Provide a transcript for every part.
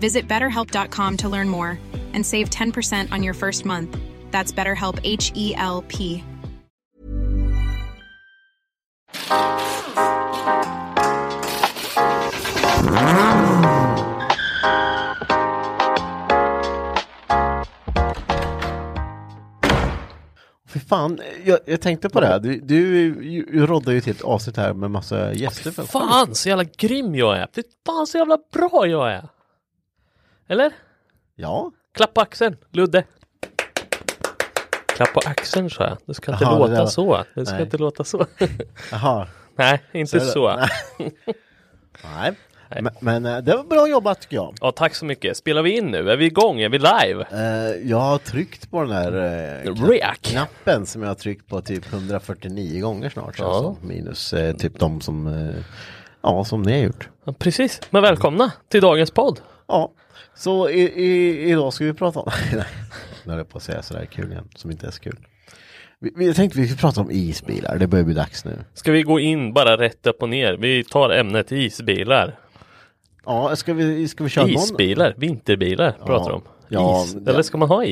Visit betterhelp.com to learn more and save 10% on your first month. That's BetterHelp H E L P. Fy fan, jag, jag tänkte på det här. Du, du, du roddar ju till ett avsnitt här med massa gäster. För Fan så jävla grym jag är! Fy fan så jävla bra jag är! Eller? Ja. Klapp på axeln, Ludde! Klapp på axeln sa jag. Det ska inte det låta var- så. Det ska Nej. inte låta så. Jaha. Nej, inte Så det- så. Nej. Nej. Men, men eh, det var bra jobbat tycker jag. Ja, tack så mycket. Spelar vi in nu? Är vi igång? Är vi live? Eh, jag har tryckt på den här eh, kna- Rec. knappen som jag har tryckt på typ 149 gånger snart. Ja. Alltså, minus eh, typ de som, ja, som ni har gjort. Ja, precis. Men välkomna till dagens podd. Ja, så i, i, idag ska vi prata om, nej, höll jag på att säga sådär kul igen, som inte är så kul. Vi, vi, jag tänkte vi skulle prata om isbilar, det börjar bli dags nu. Ska vi gå in bara rätt upp och ner? Vi tar ämnet isbilar. Ja, ska vi, ska vi köra någon? Isbilar, vinterbilar pratar de om. Ja, is. Eller ska man ha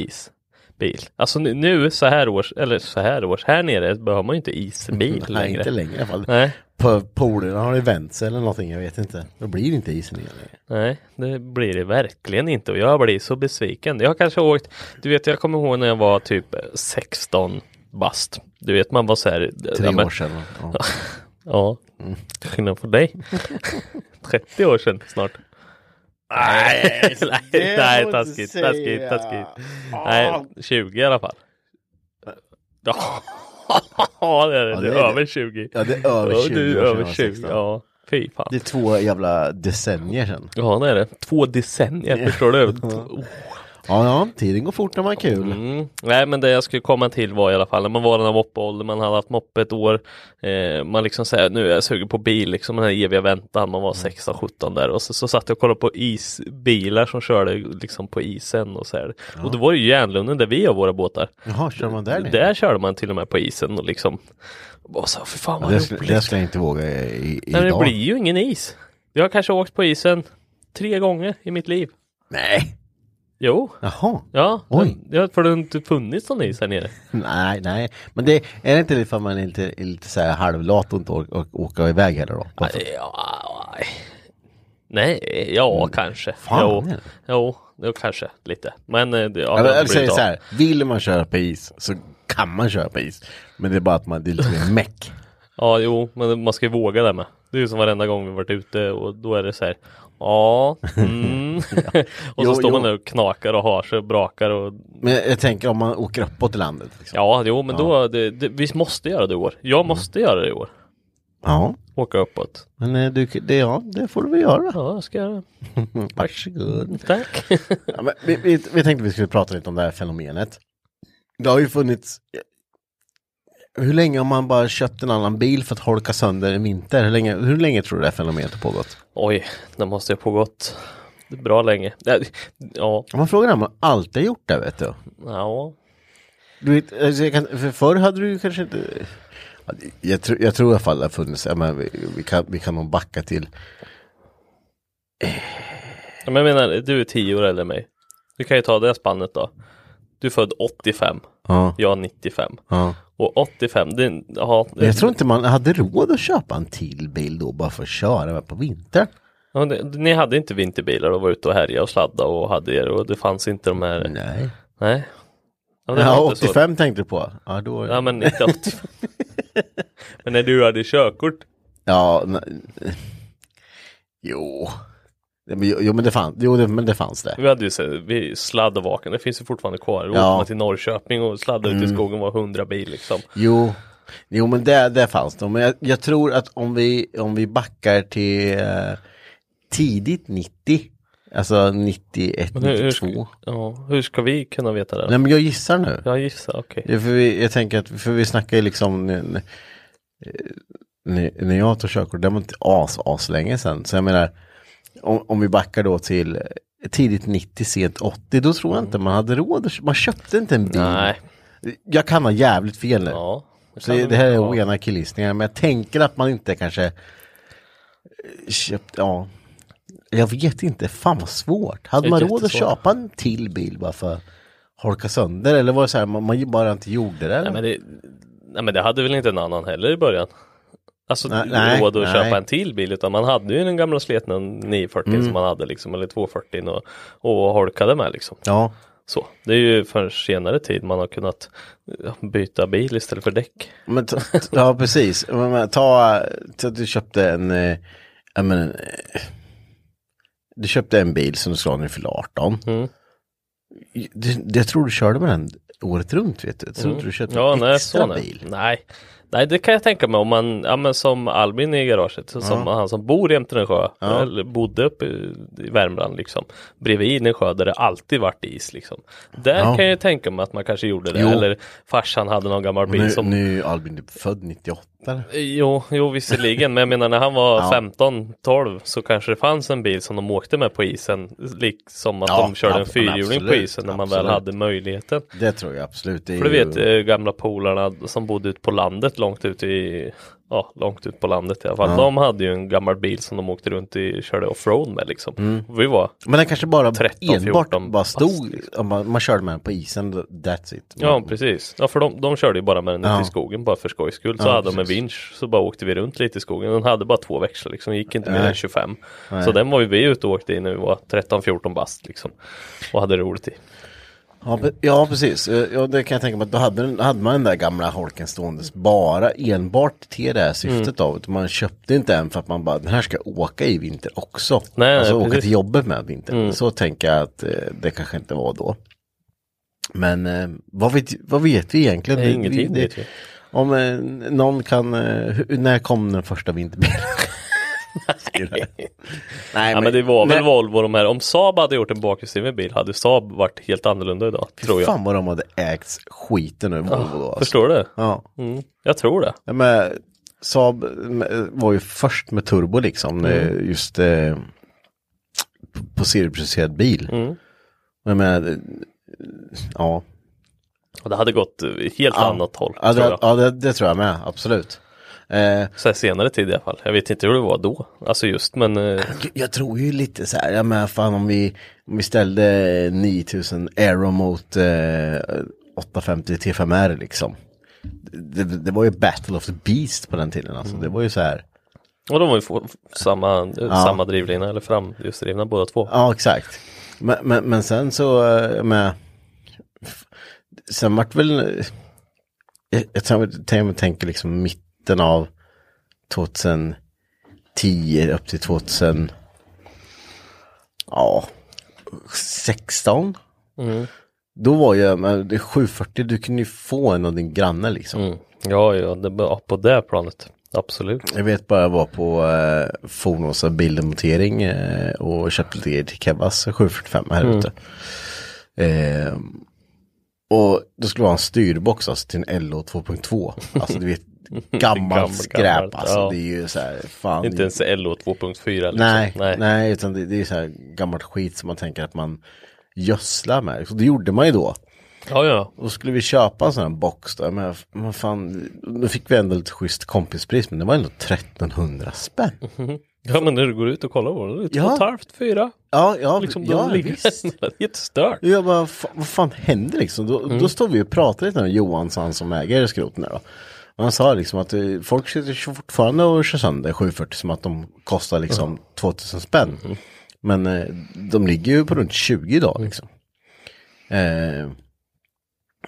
isbil? Alltså nu, nu så här års, eller så här års, här nere behöver man ju inte isbil Nej, längre. inte längre i alla fall. Nej, På polerna har det vänt sig eller någonting, jag vet inte. Då blir det inte igen längre. nej, det blir det verkligen inte och jag blir så besviken. Jag har kanske åkt, du vet jag kommer ihåg när jag var typ 16 bast. Du vet man var så här. Tre ja, men- år sedan. Ja. Ja, till skillnad från dig. 30 år sedan snart. Nej, nej, det nej taskigt, taskigt, taskigt. Nej, 20 i alla fall. Ja, det är det. Ja, det det är är över 20. Ja, det är över 20 Ja, det är över jag var 20. 16. Ja, fy fan. Det är två jävla decennier sedan. Ja, det är det. Två decennier, förstår du? Oh. Ja, ja, tiden går fort när man har kul. Mm. Nej men det jag skulle komma till var i alla fall när man var den här moppeåldern, man hade haft moppe ett år, eh, man liksom säger nu är jag sugen på bil, liksom den här eviga väntan, man var 16-17 där och så, så satt jag och kollade på isbilar som körde liksom på isen och så här. Och då var det ju Järnlunden där vi har våra båtar. Jaha, kör man där nere? Där körde man till och med på isen och liksom bara så, för fan Ja, vad det, roligt. det skulle jag inte våga i, i, Nej, det idag. blir ju ingen is. Jag har kanske åkt på isen tre gånger i mitt liv. Nej! Jo, Jaha. ja, Oj. ja för det har inte funnits någon is här nere. Nej, nej. Men det är det inte lite för att man lite, är lite så här halvlat och inte orkar åka iväg heller då? Bara för- Ja, nej. Ja kanske. Mm. Fan, jo, jo, jo, kanske lite. Men eh, ja, Ja, det men har jag säger så här, vill man köra på is så kan man köra på is. Men det är bara att man, det är lite mer meck. Ja, jo, men man ska ju våga det med. Det är ju som varenda gång vi varit ute och då är det så här. Ja, mm. och så Jo, står man jo. där och knakar och har sig och brakar och Men jag tänker om man åker uppåt i landet. Liksom. ja, jo, men då, det, det, vi måste göra det i år. Mm. Jag måste göra det i år. Ja, Åka uppåt. men eh, du, det, ja, det får du väl göra. Ja, jag ska göra. Varsågod. Tack. Ja, vi, vi, vi tänkte vi skulle prata lite om det här fenomenet. Det har ju funnits hur länge har man bara köpt en annan bil för att holka sönder en vinter? Hur länge, hur länge tror du det här fenomenet har pågått? Oj, det måste ha pågått bra länge. Ja, man frågar om man alltid gjort det vet du. ja. Du vet, alltså kan, för förr hade du kanske inte... Ja, Jag, tror- jag tror i alla fall det har funnits, ja, men vi, vi, kan, vi kan nog backa till... Ja, Men jag menar, du är tio år äldre än mig. Du kan ju ta det spannet då. Du är född 85, Ja, jag 95. ja. Och 85, det, ja, Men jag tror inte man hade råd att köpa en till bil då bara för att köra med på vintern. ja, det, ni hade inte vinterbilar och var ute och härjade och sladda och hade er och det fanns inte de här, Nej. nej. Ja, Ja, var inte så. 85 tänkte du på. Ja, då... Ja men inte 85. men när du hade körkort. Ja, nej. Jo. Jo, men det fanns, jo, det, men det fanns det. Vi hade ju så, vi sladd och vaken, det finns ju fortfarande kvar. Då Ja. Mm. åkte man till Norrköping och sladdade ut i skogen var 100 bil liksom. Jo, jo men det, det fanns det. Men jag, jag tror att om vi, om vi backar till eh, tidigt 90, alltså 91, Men hur, hur, 92. ska, ja, hur ska vi kunna veta det? Nej men jag gissar nu. Jag gissar, okej. Ja, för vi, jag tänker att, för vi snackar ju liksom när, när jag tog körkort, det var inte as, as länge sedan. Så jag menar, om, om vi backar då till tidigt 90, sent 80, då tror jag inte man hade råd. Man köpte inte en bil. Nej, Jag kan ha jävligt fel nu. ja. Så det, det här är rena killgissningar, men jag tänker att man inte kanske eh, köpt, ja. Jag vet inte, fan vad svårt. Hade man råd att köpa en till bil bara för att holka sönder? Eller var det så här, man, man bara inte gjorde det? Nej men, det, nej men det hade väl inte en annan heller i början. Alltså Nej, råd att nej. köpa en till bil utan man hade ju den gamla sletna 940 Mm. som man hade liksom eller 240 och, och holkade med liksom. Ja, Så, det är ju för senare tid man har kunnat byta bil istället för däck. men ta, ja precis. Men, ta, ta, du köpte en, eh, jag menar, eh, du köpte en bil som du skulle ha när du fyllde 18. Mm. Det, det, jag tror du körde med den året runt vet du. Jag tror inte du köpte Ja, en nej, extra bil. nej. Nej, det kan jag tänka mig om man, ja men som Albin i garaget, som han som bor jämte en sjö, Ja. eller bodde uppe i i Värmland liksom, bredvid en sjö där det alltid varit is liksom. Där Ja. kan jag tänka mig att man kanske gjorde det, Jo. eller farsan hade någon gammal bil Nu, som nu är Albin typ född 98 eller? Jo, jo visserligen, men jag menar när han var Ja. 15-12 så kanske det fanns en bil som de åkte med på isen, liksom att Ja, de körde en fyrhjuling på isen när man väl hade möjligheten. Det tror jag absolut. Det För du ju- vet eh, gamla polarna som bodde ute på landet långt ut i Ja, långt ut på landet i alla fall. De hade ju en gammal bil som de åkte runt i, körde offroad med liksom. Mm. Vi var, Men den kanske bara 13, enbart 14 bara stod, liksom. om man, man körde med den på isen, that's it. ja precis. Ja, för de, de körde ju bara med den Ja. i skogen bara för skojs skull. Så Ja, hade de en precis. vinsch så bara åkte vi runt lite i skogen. Den hade bara två växlar liksom, gick inte mer än 25. Nej. Så den var ju vi ute och åkte i när vi var 13-14 bast liksom. Och hade roligt i. Ja, ja precis. Ja, det kan jag tänka mig. att Då hade, hade man den där gamla holken ståendes bara enbart till det här syftet Mm. av man köpte inte en för att man bara, den här ska åka i vinter också. Nej, alltså nej, åka till jobbet med vinter. Mm. Så tänker jag att eh, det kanske inte var då. Men eh, vad, vet, vad vet vi egentligen? Nej, ingenting det- vet vi. Om eh, någon kan, när kom den första vinterbilen? Nej, Ja men det var väl nej, Volvo de här, om Saab hade gjort en bakhjulsdriven bil hade Saab varit helt annorlunda idag. Tror jag. Fan vad de hade ägt skiten ur Volvo då. Alltså. Förstår du? Ja. Mm, jag tror det. Ja, men Saab eh, var ju först med turbo liksom, eh, just eh, på serieproducerad bil. Mm. Menar, eh, ja. Och det hade gått eh, helt Ja. annat håll. Ja, det, ja det, det tror jag med, absolut. Eh, Så senare tid i alla fall. Jag vet inte hur det var då. Alltså just men eh, jag tror ju lite så här, ja men fan om vi, om vi ställde 9000 Aero mot eh, 850 T5R liksom. Det, det var ju Battle of the Beast på den tiden alltså. Det var ju så här. och de var ju få- samma, eh, samma drivlina eller framhjulsdrivna båda två. Ja, exakt. Men, men, men sen så eh, med... Sen vart väl... eh, Jag, jag tror- tänker, liksom mitten av 2010 upp till 2000... Ja, 16. Mm. Då var ju, det är 740, du kunde ju få en av din granne liksom. Mm. Ja, ja, det var på det planet. Absolut. Jag vet bara jag var på eh, Fornosa bildemontering eh, och köpte lite grejer till Kevas 745 här ute. Eh, och det skulle vara en styrbox alltså, till en LO 2.2. Alltså du vet, gammalt Gammalt, skräp alltså. ja. Det är ju så här, fan. Inte ens LO 2.4 liksom. nej, nej. nej. utan det, det är så här gammalt skit som man tänker att man gödslar med. Så det gjorde man ju då. Ja, ja. Då skulle vi köpa en sån här box då. Men vad fan, nu fick vi ändå lite schysst kompispris men det var ändå 1300 spänn. Ja, men när du går ut och kollar på det är två Ja. och ett halvt, fyra. Ja, ja, Liksom, ja visst. det är helt stört. Och Jag bara, "Fa- vad fan händer liksom? Då, Mm. då står vi och pratar lite med Johan han som äger skroten där då. Han sa liksom att eh, folk sitter fortfarande och kör sönder 740 som att de kostar liksom 2000 spänn. Mm. Men eh, de ligger ju på runt 20 idag liksom. Eh,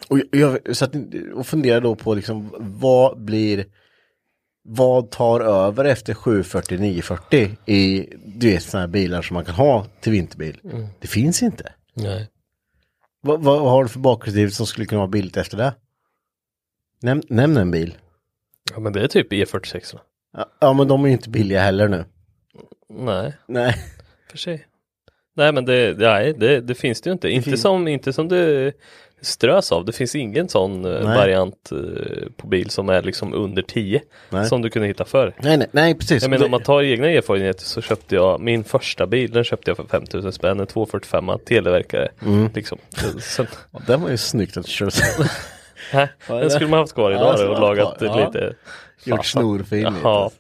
och jag, satt och funderade då på liksom vad blir vad tar över efter 740 940 i du vet sådana här bilar som man kan ha till vinterbil? Mm. Det finns inte. Nej. Vad, vad har du för bakhjulsdrift som skulle kunna vara billigt efter det? Näm, nämn en bil. Ja, men det är typ E46. Ja, ja, men de är ju inte billiga heller nu. Nej, Nej. för sig. Nej, men det, nej, det, det finns det ju inte. Inte, som, inte som det strös av. Det finns ingen sån eh, Nej. variant eh, på bil som är liksom under 10. Nej. Som du kunde hitta förr. Nej, nej, nej, precis. Jag menar om man tar egna erfarenheter så köpte jag min första bil, den köpte jag för 5000 spänn, en 245 televerkare. Mm. Liksom. Sen, Det var ju snyggt att nej, den skulle man haft kvar Ja, idag skulle och lagat kvar, ja. lite. Gjort snorfin. Jaha.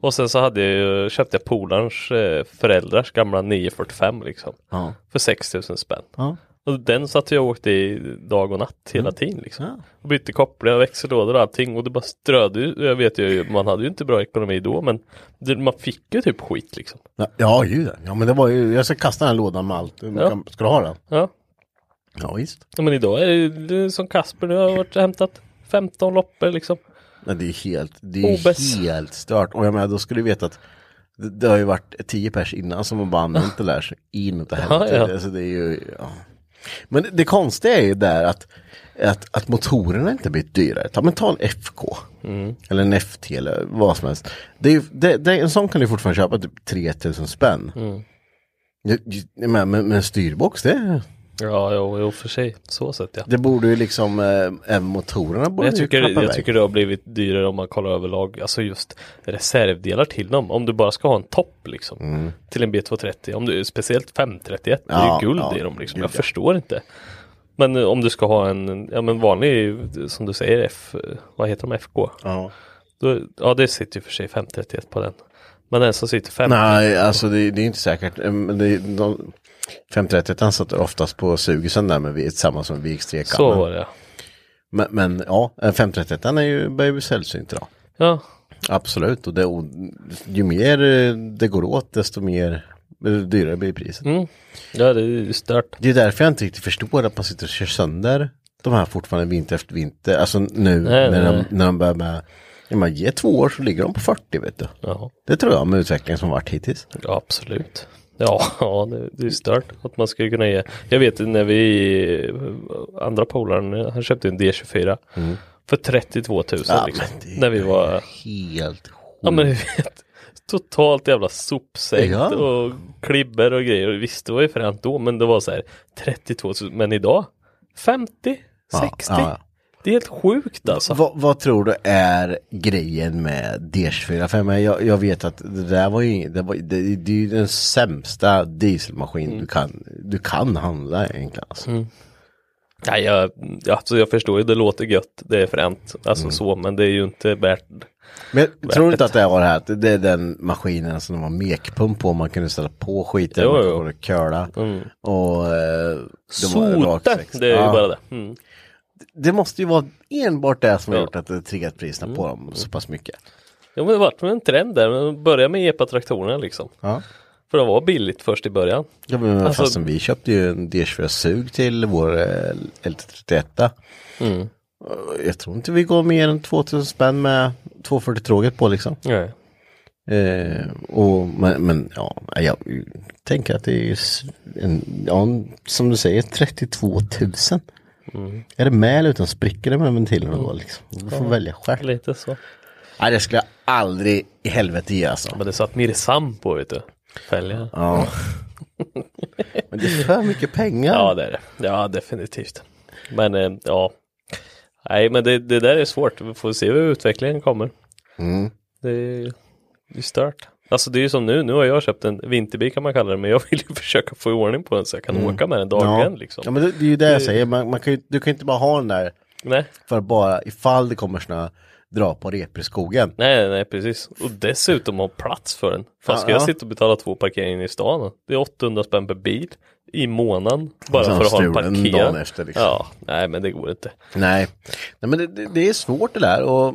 Och sen så hade jag ju, köpte jag polarns eh, föräldrars gamla 945 liksom. Ja. För 6000 spänn. Ja. Och den satt jag och åkte i dag och natt hela tiden liksom. Ja. Och bytte kopplingar växellådor och allting och det bara strödde. Jag vet ju, man hade ju inte bra ekonomi då men det, man fick ju typ skit liksom. Ja, ja, ju det. Ja, men det var ju, jag ska kasta den här lådan med allt. Ja. Ska du ha den? Ja, Ja, visst. Ja, men idag är det, det är som Kasper, nu har varit hämtat 15 loppor liksom. Men det är helt, det är Obes. helt stört. Och jag menar, då skulle du veta att det, det har ju varit tio pers innan som har bara använt det där så in och helvete. Ja, ja. Alltså, det är ju, ja. Men det konstiga är ju där att, att, att motorerna inte blivit dyrare. Ta, men ta en FK. Mm. Eller en FT eller vad som helst. Det är, ju- det, det, en sån kan du fortfarande köpa typ 3000 spänn. Mm. Menar, men, men styrbox det, Ja, jo, jo för sig. Så sett ja. det borde ju liksom, eh, även motorerna Men borde jag ju tycker, klappa jag tycker det har blivit dyrare om man kollar överlag, alltså just reservdelar till dem. Om du bara ska ha en topp liksom. Till en B230, om du, speciellt 531, det är Mm. Ja, ju guld ja, i dem liksom. Jag ja. förstår inte. Men eh, om du ska ha en, ja men vanlig, som du säger, F, vad heter de, FK? Ja. Då, ja det sitter ju för sig 531 på den. Men den som sitter 50, Nej, alltså det, det är inte säkert. Eh, Men det, de, 531 han satt oftast på sugisen där med vi- tillsammans med VX3 så var det men, men ja, en 531 är ju, börjar ju sällsynt idag. Ja, Absolut, och, det, och ju mer eh, det går åt desto mer eh, dyrare blir priset. mm. ja det är ju stört. Det är därför jag inte riktigt förstår att man sitter och kör sönder de här fortfarande vinter efter vinter. Alltså nu Nej, när, nej. De, när de börjar med, ja, man ger två år så ligger de på 40 vet du. Ja. Det tror jag med utvecklingen som varit hittills. Ja, absolut. Ja, ja det, det är stört att man skulle kunna ge. Jag vet när vi, andra polaren, han köpte en D24 för 32 000 Mm. Ja, liksom. När vi var, Helt ja men du vet, totalt jävla sopsänkt Ja. och klibber och grejer. Visst, det var ju fränt då, men det var så här 32 000, men idag 50, Ja, 60. ja, ja. Det är helt sjukt alltså. Vad, vad tror du är grejen med D24? För jag, menar, jag, vet att det där var ju det, var, det, det är ju den sämsta dieselmaskin Mm. du, kan, du kan handla egentligen. Alltså. Nej, jag, ja, alltså jag förstår ju, det låter gött, det är fränt, alltså Mm. så, men det är ju inte värt Men jag tror inte att det var det här, det är den maskinen som det var mekpump på, man kunde ställa på skiten, Jo, man kunde köla. Och eh, det raksex. det är ju Ja. bara det. Mm. Det måste ju vara enbart det som har Ja. gjort att det triggat priserna på dem så pass mycket. Jo men det vart en trend där, börja med epa-traktorerna liksom. Ja. För det var billigt först i början. Ja, men Alltså- fastän vi köpte ju en D24-sug till vår eh, LT31. Mm. Jag tror inte vi går mer än 2000 spänn med 240-tråget på liksom. Nej. Eh, och, men, men ja, jag tänker att det är en, ja, som du säger 32 000. Mm. Är det med eller utan sprickor det med ventilerna då liksom? Du får välja själv. Lite så. Nej det skulle jag aldrig i helvete ge alltså. Men det satt Mirsam på vet du. Fälgar. Ja. men det är för mycket pengar. Ja det är det. Ja definitivt. Men eh, ja. Nej men det, det där är svårt. Vi får se hur utvecklingen kommer. Mm. Det är, är stört. Alltså det är ju som nu, nu har jag köpt en vinterbil kan man kalla det, men jag vill ju försöka få i ordning på den så jag kan åka med den dagligen Mm. ja. liksom. ja men det, det är ju det jag säger, man, man kan ju, du kan ju inte bara ha den där Nej. för att bara ifall det kommer snö dra på repor i skogen. Nej, nej, precis. Och dessutom ha plats för den. Fan, ska Ja, jag ja. sitta och betala två parkeringar i stan? Det är 800 spänn per bil i månaden. Bara för att ha en parkering. dagen efter, liksom. Ja, nej men det går inte. Nej, Nej men det, det, det är svårt det där och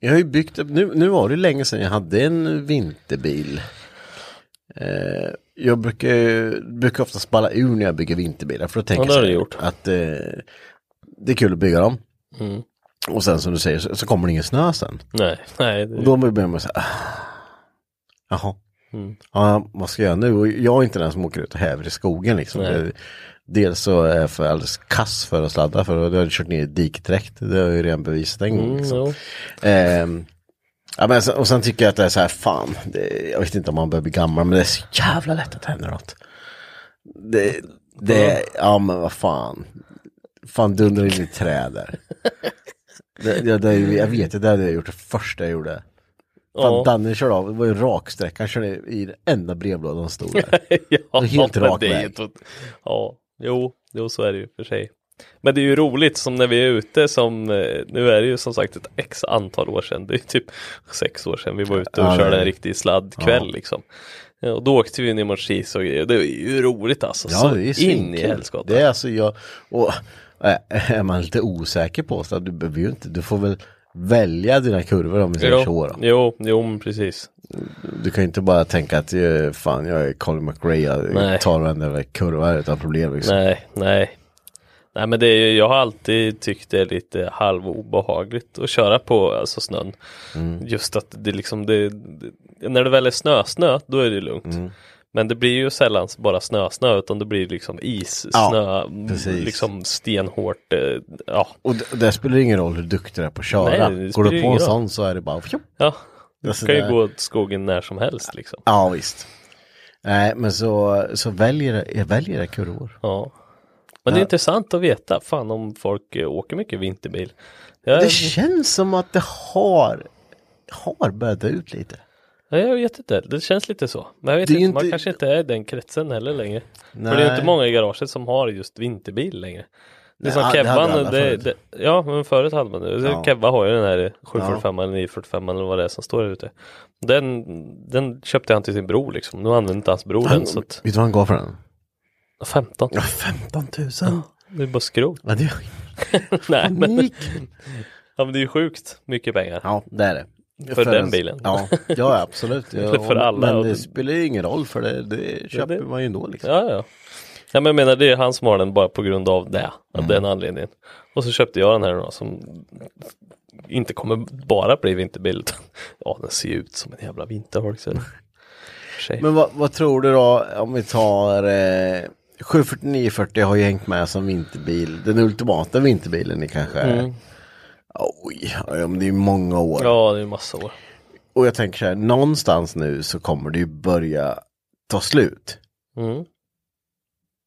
jag har ju byggt upp, nu, nu var det länge sedan jag hade en vinterbil. Eh, jag brukar, brukar ofta spalla ur när jag bygger vinterbilar för att tänka Ja, det gjort. att eh, det är kul att bygga dem. Mm. Och sen som du säger så, så kommer det ingen snö sen. Nej, nej. Det, Och då börjar man säga, ah, jaha, Mm. ja, vad ska jag göra nu? Och jag är inte den som åker ut och häver i skogen liksom. Nej. Dels så är jag för alldeles kass för att sladda för då har jag kört ner i diket direkt. Det har jag ju redan bevisat en gång. mm, Liksom. Ehm, ja, men, och sen tycker jag att det är så här, fan, det, jag vet inte om man börjar bli gammal, men det är så jävla lätt att det händer något. Det, det, ja men vad fan. Fan dundrar in i träd där. Det, det, det, jag vet det hade jag gjort det första jag gjorde. Fan, Ja. Danne körde av, det var ju raksträcka, han körde i den enda brevlådan stod där. ja, helt rak väg. Ja, jo, jo, så är det ju för sig. Men det är ju roligt som när vi är ute som, eh, nu är det ju som sagt ett x antal år sedan, det är typ sex år sedan vi var ute och Ja, körde en riktig sladdkväll Ja. liksom. Ja, Och då åkte vi ner mot Kis och grejer, det är ju roligt alltså. Ja, så det är in i helskotta. Det är alltså jag, och äh, är man lite osäker på så du behöver ju inte, du får väl välja dina kurvor om vi säger så Jo, då. jo, jo, precis. Du kan ju inte bara tänka att eh, fan jag är Colin McRae, jag Nej. tar varenda kurva utan problem liksom. Nej, nej. Nej men det är jag har alltid tyckt det är lite halv obehagligt att köra på alltså snön. Mm. Just att det liksom, det, det, när det väl är snö, snö, då är det lugnt. Mm. Men det blir ju sällan bara snö, snö utan det blir liksom is, Ja, snö, precis. liksom stenhårt, eh, ja. Och det, och det spelar ingen roll hur duktig du är på att köra. Nej, Går du på en sån så är det bara fjopp. Ja, du kan ju gå åt skogen när som helst liksom. Ja visst. Nej men så, så väljer jag väljer kurvor. Ja. Men det är Ja. intressant att veta, fan om folk eh, åker mycket vinterbil. Jag, Det känns som att det har, har börjat ut lite. Ja, jag vet inte, det känns lite så. Men jag vet är inte, ju man inte- kanske inte är i den kretsen heller längre. För det är Nej. inte många i garaget som har just vinterbil längre. Det är som Nej, det ja men förut hade man det. Ja. Kevva har ju den här 745 eller 945 eller vad det är som står där ute. Den, den köpte han till sin bror liksom. Nu använder inte hans bror den så att Vet du vad han gav för den? 15. Ja, 15 000. Det är bara skrot. Ja, det Nej men, ja, men det är ju sjukt mycket pengar. Ja, det är det. För den en- bilen. Ja, ja absolut. Ja, för alla. Men det det- spelar ju ingen roll för det, det köper det- man ju ändå liksom. Ja, ja. Ja, men jag menar det är han som har den bara på grund av det, av Mm. den anledningen. Och så köpte jag den här då som inte kommer bara bli vinterbil utan ja den ser ut som en jävla vinterholk. För. Men vad, vad tror du då om vi tar eh, 74940 har ju hängt med som vinterbil. Den ultimata vinterbilen kanske Mm. Oj, ja, men det är många år. Ja det är massa år. Och jag tänker så här, någonstans nu så kommer det ju börja ta slut. Mm.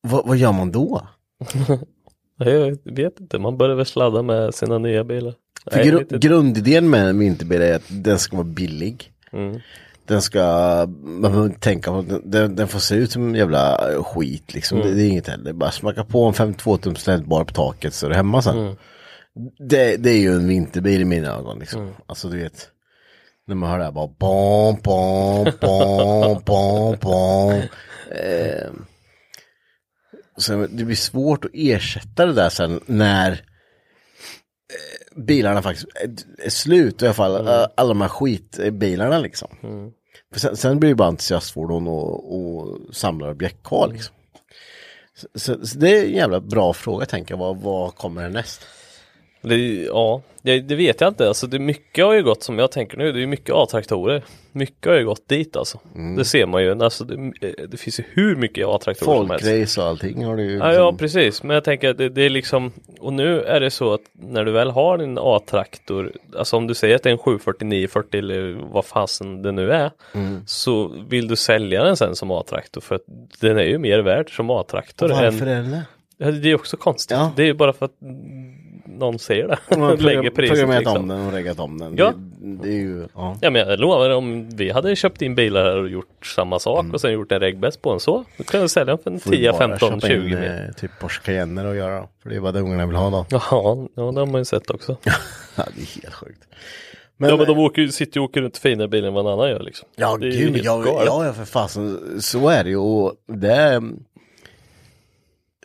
Va, vad gör man då? Jag vet inte, man börjar väl sladda med sina nya bilar. För Nej, gru- grundidén med en vinterbil är att den ska vara billig. Mm. Den ska, man behöver inte tänka på den- den, får se ut som en jävla skit liksom. Mm. Det, det är inget heller. Bara smacka på en 52 tums bar på taket så är det hemma sen. Mm. Det, det är ju en vinterbil i mina ögon liksom. Mm. Alltså du vet. När man hör det här bara bom, bom, bom, bom, bom. Eh, så det blir svårt att ersätta det där sen när eh, bilarna faktiskt är- är slut. I alla fall eh, alla de här skitbilarna liksom. För sen, sen blir det bara entusiastfordon och, och samlarobjekt kvar liksom. Så, så, så det är en jävla bra fråga tänker jag. Vad, vad kommer härnäst? Det, ja, det, det vet jag inte. Alltså det mycket har ju gått som jag tänker nu. Det är mycket A-traktorer. Mycket har ju gått dit alltså. Mm. Det ser man ju. Alltså det, det finns ju hur mycket A-traktorer som helst. Folkrace och allting har du ju. Ja, ja precis, men jag tänker att det, det är liksom och nu är det så att när du väl har en A-traktor, alltså om du säger att det är en 749 40 eller vad fasen det nu är, Mm. så vill du sälja den sen som A-traktor för att den är ju mer värd som A-traktor Varför än, är det det är också konstigt, Ja. det är ju bara för att någon ser det, lägger priset programmerat liksom. om den och reggat om den. Ja, Det- det är ju, ja. Ja men jag lovar om vi hade köpt in bilar här och gjort samma sak och sen gjort en regbäst på en så. Då kan jag sälja den för en Mm. Får ju 10, bara 15, köpa 20 in, mer. eh, Typ Porsche Cayenne att göra. För det är vad de ungarna vill ha då. Jaha, ja det har man ju sett också. Ja, det är helt sjukt. Men, ja men de åker, ju- sitter ju och åker runt finare bilar än vad en annan gör liksom. Ja, Det gud, ja, ja, ja, för fasen, så är det ju. Och det är,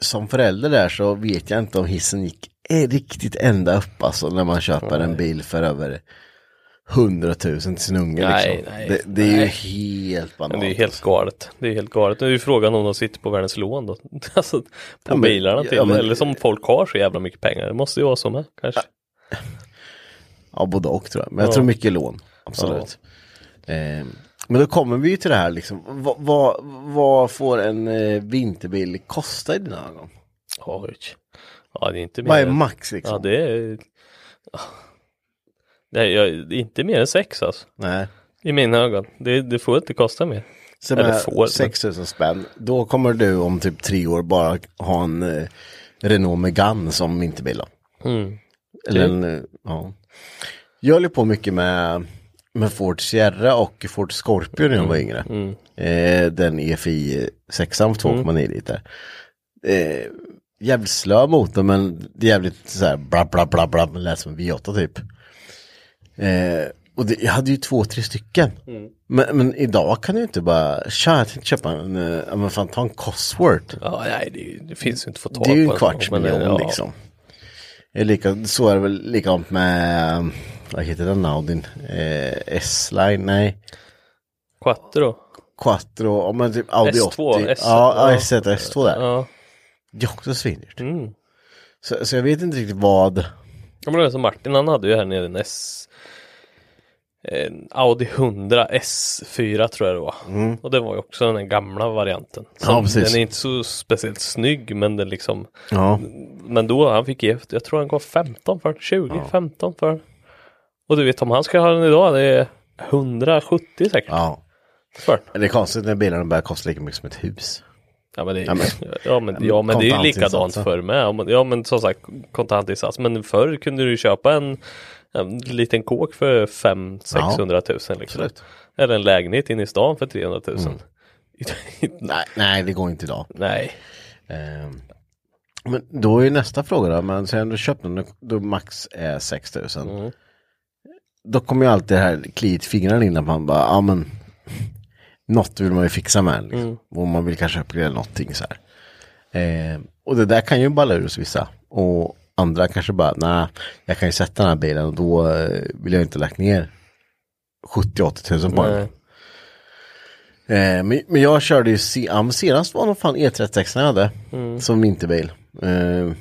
som förälder där så vet jag inte om hissen gick är riktigt ända upp alltså när man köper en bil för över 100 000 till sin unge. Nej, liksom. nej, det, det är nej. ju helt banalt. Det är helt galet. Det är helt galet. Nu är ju frågan om de sitter på världens lån då. Alltså på Ja, men- bilarna till. ja, men- Eller som folk har så jävla mycket pengar. Det måste ju vara så med kanske. Ja, både och tror jag. Men jag Ja. tror mycket lån. Absolut. Eh, men då kommer vi ju till det här liksom. Vad, vad, vad får en eh, vinterbil kosta i dina ögon? Oj. Ja det är inte mer. Vad är max liksom? Ja det är. Nej, jag, inte mer än sex alltså. Nej. I mina ögon. Det, det får inte kosta mer. Så Eller får, men- 6000 spänn, då kommer du om typ tre år bara ha en eh, Renault Megane som vinterbil. Mm. Eller en, eh, ja. Jag höll på mycket med, med Ford Sierra och Ford Scorpio när jag var yngre. Mm. Eh, den EFI 6 2,9 liter. Eh, jävligt slö motor men det är jävligt så här bla bla bla bla, det lät som en V8 typ. Eh, och det, jag hade ju två, tre stycken. Mm. Men, men idag kan du inte bara, tja jag tänkte köpa en, eh, ja men fan ta en Cosworth. Ja nej det, det finns ju inte att få tag Det är ju på en kvarts men, miljon ja. liksom. Lika, så är det väl likadant med, vad heter den Audin? Eh, S-line, nej. Quattro. Quattro, ja men typ Audi S2, 80. S1, ja, ja. ja, S1 S2 där. Ja. Det är också svindyrt. Mm. Så, så jag vet inte riktigt vad, Ja men det är som Martin, han hade ju här nere en S en Audi 100 S4 tror jag det var. Och det var ju också den gamla varianten. Mm. Ja, precis. Den är inte så speciellt snygg men den liksom ja. Men då han fick ge, jag tror han gav 15 för 20, 15 för Och du vet om han ska ha den idag det är 170 säkert Ja. för det är konstigt när bilarna börjar kosta lika mycket som ett hus. Ja men det, Ja, men- ja, men, ja, men det är ju likadant förr med. Ja, men- som sagt kontantinsats. Men förr kunde du köpa en, en liten kåk för 500-600 000 liksom. Eller en lägenhet inne i stan för 300 000. Mm. Nej, nej, det går inte idag. Nej. Ehm, men då är nästa fråga då, men sen du köpt den, då max är 6000. Mm. Då kommer ju alltid det här kliet fingrarna in att man bara, ja men något vill man ju fixa med liksom. Mm. Och man vill kanske uppgradera någonting så här. Ehm, och det där kan ju balla ur hos vissa. Och andra kanske bara, nej, jag kan ju sätta den här bilen och då eh, vill jag inte lagt ner 70-80 tusen på den. Eh, men, men jag körde ju, se, ja, senast var nog fan E36 jag hade Mm. som vinterbil. Eh,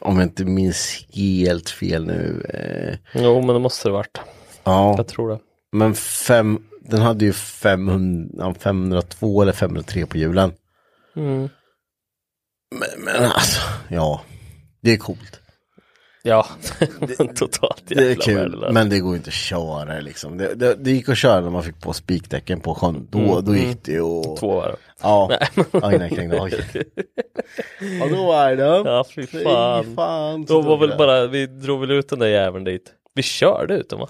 om jag inte minns helt fel nu. Eh, Jo men det måste det varit. ja, Jag tror det. men fem, den hade ju 500, ja, 502 eller 503 på hjulen. Mm. Men, men alltså, ja, det är coolt. Ja, totalt Det är jävla kul, värdelöst. men det går inte att köra liksom. Det, det, det gick att köra när man fick på spikdäcken på sjön. Då, då gick det och... Mm. Två varv. Ja, krängde av. Ja, då var det. Ja fy fan. fan så Då var väl bara, vi drog väl ut den där jäveln dit. Vi körde ut den va?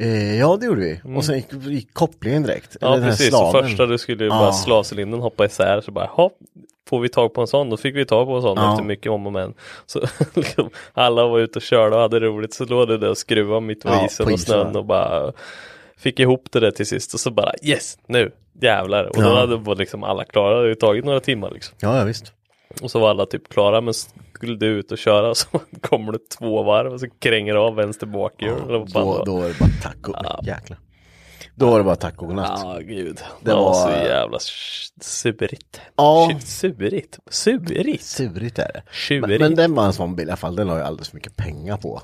Eh, ja, det gjorde vi. Och sen gick, gick kopplingen direkt. Mm. Ja precis, så första du skulle ju Ja. bara slavcylindern hoppa isär så bara hopp, får vi tag på en sån? Då fick vi tag på en sån Ja. efter mycket om och men. Så liksom, alla var ute och körde och hade roligt så låg det där och skruvade mitt på Ja, isen på och snön isen. och bara fick ihop det där till sist och så bara yes, nu jävlar. Och då Ja. hade var liksom alla klara, det hade tagit några timmar liksom. Ja, ja visst. Och så var alla typ klara men skulle du ut och köra så kommer det två varv och så kränger av vänster bakhjul. det Då, då var det bara tack och... Jäklar. Då var det bara tack och godnatt. Ja, gud. Det, Det var, var- så jävla surigt. Ja. Surigt? Surigt? Surigt är det. Tjurigt. Men, men den var en sån bil i alla fall. Den la ju alldeles för mycket pengar på.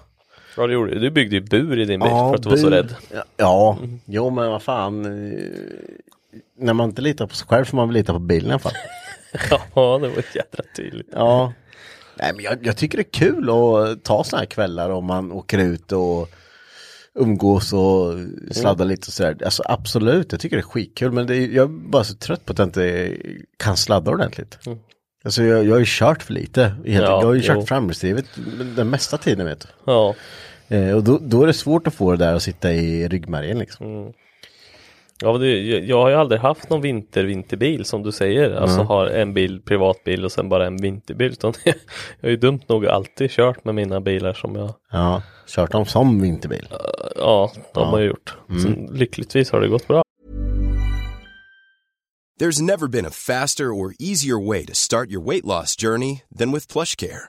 Ja, det gjorde du. Du byggde ju bur i din bil för att du var så bur. rädd. Ja, ja. jo men vad fan. eh, När man inte litar på sig själv får man väl lita på bilen i alla fall. Ja, det var jädra tydligt. Ja. Nej men jag, jag tycker det är kul att ta sådana här kvällar om man åker ut och umgås och sladdar lite och sådär. Alltså absolut, jag tycker det är skitkul men det jag är bara så trött på att jag inte kan sladda ordentligt. Alltså jag, jag har ju kört för lite. Helt, Ja, jag har ju kört framhjulsdrivet den mesta tiden vet du. Ja, Eh, och då, då är det svårt att få det där att sitta i ryggmärgen liksom. Ja, men det, jag, har ju aldrig haft någon vinter-vinterbil som du säger. Alltså har en bil, privatbil och sen bara en vinterbil. Utan jag har ju dumt nog alltid kört med mina bilar som jag, Ja, kört dem som vinterbil. ja, de har jag gjort. Så, lyckligtvis har det gått bra. There's never been a faster or easier way to start your weight loss journey than with PlushCare.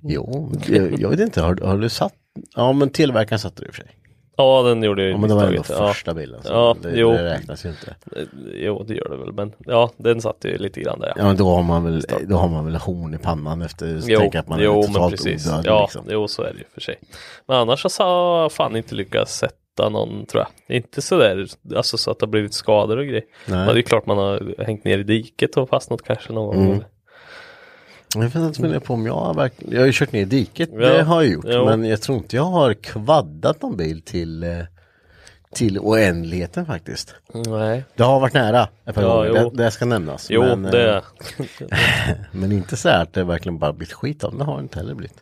Jo, jag, jag vet inte, har, har du satt? Ja men tillverkaren satte det i och för sig. Ja, den gjorde ju Ja men det var ändå misstaget. Ja. första bilen. Så Ja, det, jo. det räknas ju inte. Jo, det gör det väl. Men ja, den satt ju lite grann där. Ja. Ja men då har man väl, då har man väl horn i pannan efter att Jo, tänka att man jo är totalt precis. odödlig Ja, liksom. jo, så är det ju för sig. Men annars så har jag fan inte lyckats sätta någon, tror jag. Inte sådär, alltså så att det har blivit skador och grejer. Nej. Men det är klart man har hängt ner i diket och fastnat kanske någon gång. Jag funderar fundera på om jag har verkligen, jag har ju kört ner i diket, Ja, det har jag gjort. jo. Men jag tror inte jag har kvaddat någon bil till, eh, till oändligheten faktiskt. Nej, Det har varit nära ett par Ja, gånger, det, det ska nämnas. jo men, eh, det. men inte så här att det verkligen bara blivit skit av det har det inte heller blivit.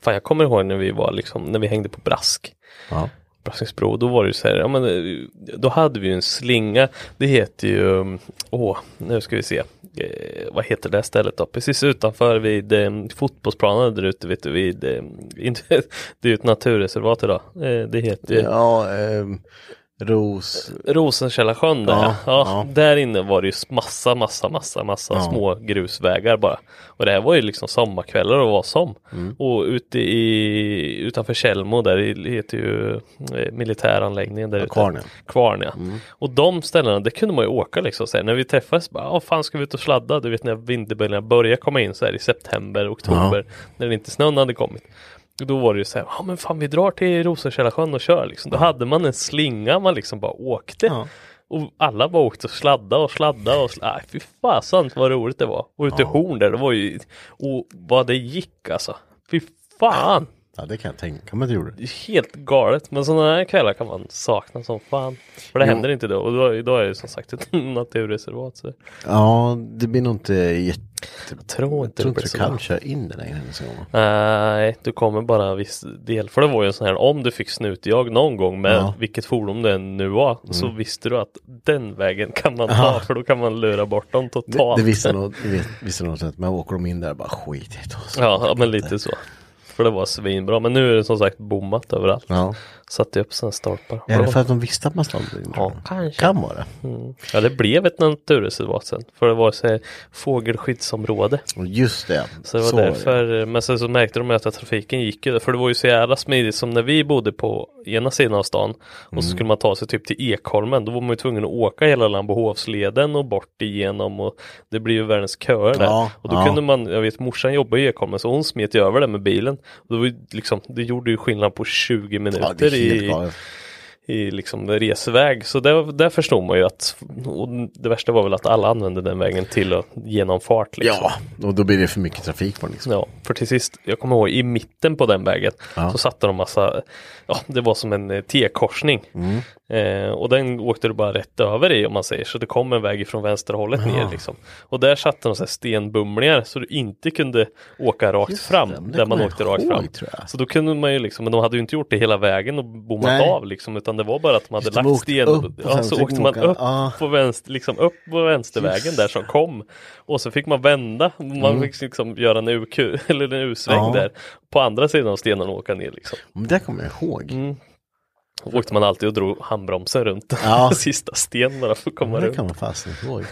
Fan jag kommer ihåg när vi var liksom, när vi hängde på Brask. Ja. Braskingsbro, då var det ju så här, ja men eh, då hade vi ju en slinga. Det heter ju, mm, åh, nu ska vi se. Eh, vad heter det stället då? Precis utanför vid eh, fotbollsplanen där ute, vet du, vid, eh, det är ju ett naturreservat idag. Eh, det heter ju Ja, ehm, Ros. Rosenkällasjön där. Ja, Ja, ja, ja. Där inne var det ju massa, massa, massa, massa Ja. små grusvägar bara. Och det här var ju liksom sommarkvällar och var som. Mm. Och ute i, utanför Tjällmo där det heter ju eh, militäranläggningen där ute. Kvarnen. Kvarn ja. Och de ställena, det kunde man ju åka liksom. Så här, när vi träffades, bara, "Ja, fan ska vi ut och sladda? Du vet när vinterbilarna började komma in så här i september, oktober. När det inte snön hade kommit. Då var det ju så här, ja men fan vi drar till Rosenkällasjön och kör liksom. Då hade man en slinga man liksom bara åkte. Ja. Och alla bara åkte och sladda och sladda och sladda. Nej fy fasen vad roligt det var. Och ute i Horn där, det var ju, och vad det gick alltså. Fy fan. Ja, det kan jag tänka mig att det gjorde. Det är helt galet. Men sådana här kvällar kan man sakna som fan. För det Jo. händer inte då. Och då, idag är det som sagt ett naturreservat. Så Ja, det blir nog inte jätte... jag tror Jag inte tror det inte du så kan köra in det längre. Nej, du kommer bara viss del. För det var ju en sån här, om du fick snutjag någon gång med Ja. Mm. vilket fordon det än nu var, så visste du att den vägen kan man ta, för då kan man lura bort dem Det, totalt. det visste nog, det visste nog att men åker de in där bara skit i det. ja, men lite så. För det var svinbra. Men nu är det som sagt bommat överallt. Ja. Satte upp sådana stolpar. Är det för att de visste att man stod in? Ja, kanske. Kan vara. Mm. Ja, det blev ett naturreservat sen. För det var så fågelskyddsområde. Just det. Så det var är därför, men sen så märkte de att trafiken gick ju, för det var ju så jävla smidigt som när vi bodde på ena sidan av stan och Mm. så skulle man ta sig typ till Ekholmen, då var man ju tvungen att åka hela Lambohovsleden och bort igenom och det blir ju världens köer där. Ja, och då ja. kunde man, jag vet morsan jobbar i Ekholmen så hon smet ju över det med bilen. Och det, var ju liksom, det gjorde ju skillnad på 20 Ja, minuter det helt i, galet. I liksom resväg. Så där, där förstod man ju att, det värsta var väl att alla använde den vägen till att genomfart. Liksom. Ja, och då blir det för mycket trafik på den liksom. Ja, för till sist, jag kommer ihåg i mitten på den vägen Ja. så satte de massa, ja det var som en eh, T-korsning. Mm. Eh, och den åkte du bara rätt över i om man säger så det kom en väg ifrån vänsterhållet ner liksom. Och där satte de så stenbumlingar så du inte kunde åka rakt Just fram det där man åkte rakt ihåg, fram. tror jag. Så då kunde man ju liksom, men de hade ju inte gjort det hela vägen och bommat Nej. av liksom utan det var bara att de hade Just det, lagt sten. upp och ja, så åkte man åka- upp ah. på vänster, liksom upp på vänstervägen där som kom. Och så fick man vända, man fick liksom göra en U-Q eller en U-sväng Mm. Ja. där på andra sidan av stenen och åka ner liksom. Men det kommer jag ihåg. Mm. åkte man alltid och drog handbromsen runt Ja. sista sten bara för att komma det runt. kan man fastna ihåg.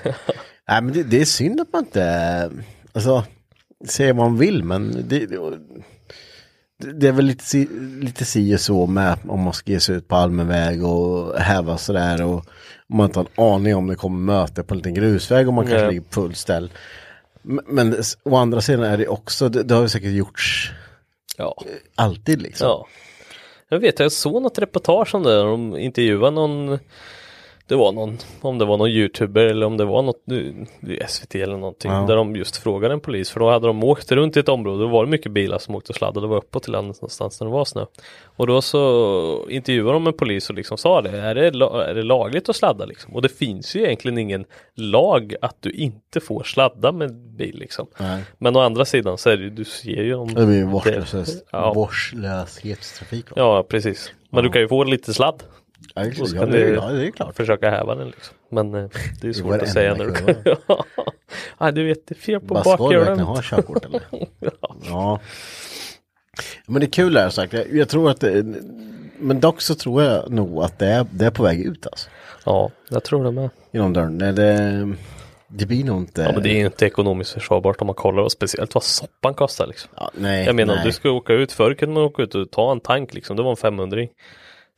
Nej men det, det är synd att man inte, alltså, säger vad man vill men det, det, det är väl lite, si- lite si och så med om man ska ge sig ut på allmän väg och häva sådär och om man inte har en aning om det kommer möte på en liten grusväg och man kanske Nej. ligger på full ställ. Men, men å andra sidan är det också, det, det har ju säkert gjorts Ja. alltid liksom. ja. Jag vet, jag såg något reportage om det, de intervjuade någon det var någon, om det var någon youtuber eller om det var något SVT eller någonting, Ja. där de just frågade en polis, för då hade de åkt runt i ett område, då var det mycket bilar som åkte och sladdade, det var uppåt till landet någonstans när det var snö. Och då så intervjuade de en polis och liksom sa det, är det, är det lagligt att sladda liksom? Och det finns ju egentligen ingen lag att du inte får sladda med bil liksom. Nej. Men å andra sidan så är det ju, du ser ju om Det blir vårdslös, Ja. vårdslöshetstrafik. va? Ja, precis. Men du kan ju få lite sladd. Ja, det, Och så ja, kan det, är- ja, det är klart. försöka häva den liksom. Men eh, det är svårt att säga när du kurva. Ja, du vet, det är fel på Bara ska du verkligen ha körkort eller? ja. Ja. Men det är kul det här sagt. Jag, jag tror att det, men dock så tror jag nog att det är, det är på väg ut alltså. ja, jag tror det med. Genom dörren. Det, det, det blir nog inte. Ja, men det är inte ekonomiskt försvarbart om man kollar och speciellt vad soppan kostar liksom. Ja, nej, Jag menar nej. om du ska åka ut, förr kunde man åka ut och ta en tank liksom, det var en 500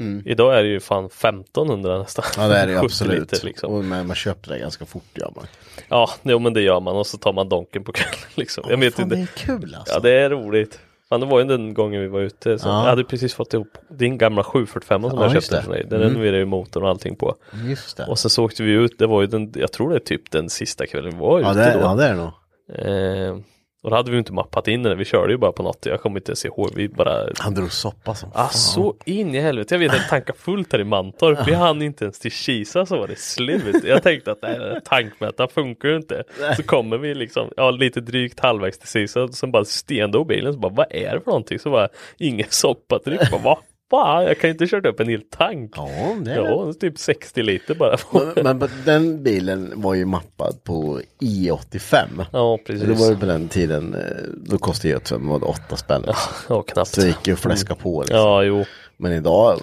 Mm. Idag är det ju fan 1500 nästan. Ja det är det ju 70 absolut. liter, liksom. Och man, man köper det ganska fort gör man. Ja, jo, men det gör man och så tar man donken på kvällen liksom. Jag vet Fan, inte. det är kul alltså. Ja det är roligt. Fan det var ju den gången vi var ute. Så Ja. Jag hade precis fått ihop din gamla 745 som Ja, jag köpte det. från dig. Den Mm. renoverade ju motorn och allting på. Just det. Och sen så åkte vi ut, det var ju den, jag tror det är typ den sista kvällen vi var ute Ja det, är, då. ja det är det nog. Eh, och då hade vi inte mappat in den, vi körde ju bara på något, jag kommer inte ens ihåg, vi bara Han drog soppa som Ah, så in i helvete, jag vet att tanka fullt här i Mantorp, vi hann inte ens till Kisa så var det slut. Jag tänkte att nej, tankmätaren funkar ju inte. Så kommer vi liksom, ja lite drygt halvvägs till Kisa, sen bara stendog bilen, så bara vad är det för någonting? Så bara ingen soppatryck, bara vad fan, jag kan ju inte kört upp en hel tank. Ja det är det. Ja, typ 60 liter bara. Men, men den bilen var ju mappad på I85. Ja, Så det precis. var ju på den tiden, eh, då kostade I85 var det 8 spänn. Ja, knappt. Så det gick ju att fläska på liksom. Ja, jo. Men idag,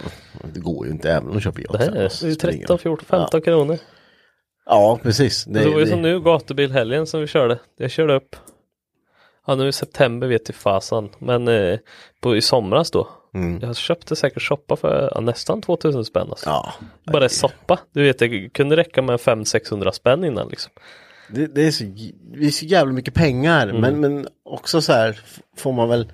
det går ju inte även om du köper Det här I85. är så ju spelar det 13, 14, 15 kronor. Ja, precis. Det, Det, var ju det- som nu gatubilhelgen som vi körde. Jag körde upp. Ja nu i september vet i fasan. Men eh, på, i somras då. Mm. Jag köpte säkert soppa för ja, nästan 2000 spänn. Alltså. Ja, Bara soppa. Du vet det kunde räcka med 500-600 spänn innan liksom. det, det, är så, det är så jävla mycket pengar. Mm. Men, men också så här får man väl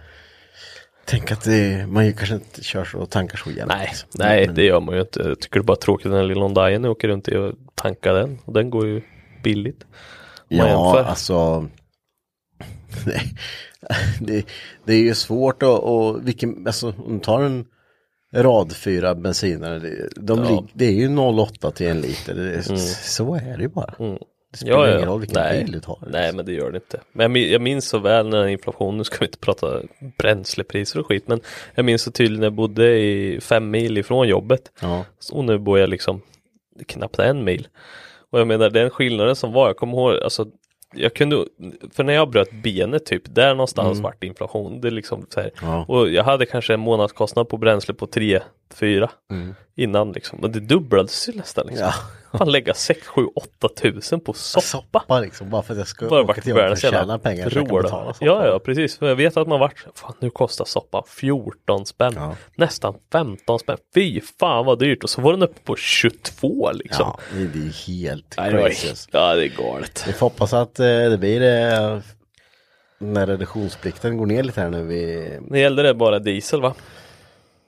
tänka att det, man ju kanske inte kör så och tankar så jämt. Nej, liksom. nej men, det gör man ju inte. Jag tycker det är bara tråkigt när Hyundaien jag åker runt och tankar den. Och den går ju billigt. Ja, jämför. alltså. Nej, det, det är ju svårt att, och vilken, alltså om du tar en rad fyra bensinare, det, de Ja. lig, det är ju 0,8 till en liter. Det är, Så är det ju bara. Mm. Det spelar Ja, ja, ingen roll vilken Nej. bil du tar. Nej men det gör det inte. Men jag minns så väl när inflationen, nu ska vi inte prata bränslepriser och skit, men jag minns så tydligt när jag bodde i fem mil ifrån jobbet. Ja. Och nu bor jag liksom knappt en mil. Och jag menar den skillnaden som var, jag kommer ihåg, alltså jag kunde, för när jag bröt benet typ, där någonstans vart det inflation. Det är liksom så. Mm. Ja. Och jag hade kanske en månadskostnad på bränsle på 3, 4 innan liksom. Och det dubblades ju nästan liksom. Ja. Fan lägga 6, 7, 8 tusen på soppa. Soppa liksom, bara för att jag ska Bara åka till jobbet att tjäna pengar så jag kan råd. betala soppa. Ja, ja, precis. För jag vet att man vart, fan nu kostar soppan 14 spänn. Ja. Nästan 15 spänn. Fy fan vad dyrt. Och så var den uppe på 22 liksom. Ja, det är helt Nej, crazy. ja, det är galet. Vi får hoppas att eh, det blir eh, när reduktionsplikten går ner lite här nu. Vi... Det gällde det bara diesel va?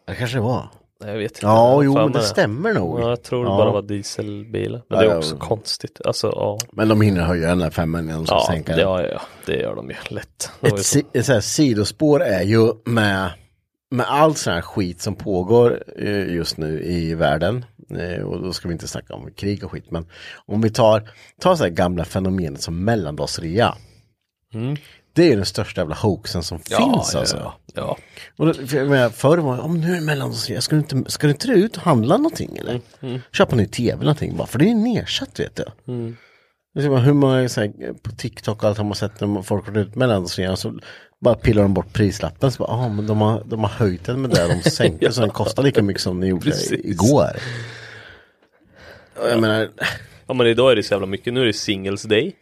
Det kanske det var. Jag vet inte. Ja, jo, men det stämmer nog. Ja, jag tror det Ja. bara var dieselbilar. Men Ja, det är också konstigt. Alltså, ja. Men de hinner höja den här femman innan de ska Ja, sänka det, den. ja, ja, det gör de ju lätt. Ett, si, ett så här sidospår är ju med, med all sån här skit som pågår eh, just nu i världen. Eh, och då ska vi inte snacka om krig och skit. Men om vi tar, tar så här gamla fenomenet som mellandagsrea. Det är ju den största jävla hoaxen som Ja, finns ja, alltså. ja, ja. Och då, för jag menar, förr var det, om nu är det mellandagsrea, ska du inte, ska du inte ut och handla någonting eller? Mm, Köpa en ny tv eller någonting bara, för det är nedsatt vet du. Är som hur många så här, på TikTok och allt har man sett när folk har ut den så, bara pillar de bort prislappen. Så bara, ah, men de har, de har höjt den med det. De sänkte så den kostar lika mycket som den gjorde igår. Jag menar, Ja men idag är det så jävla mycket, nu är det singles day.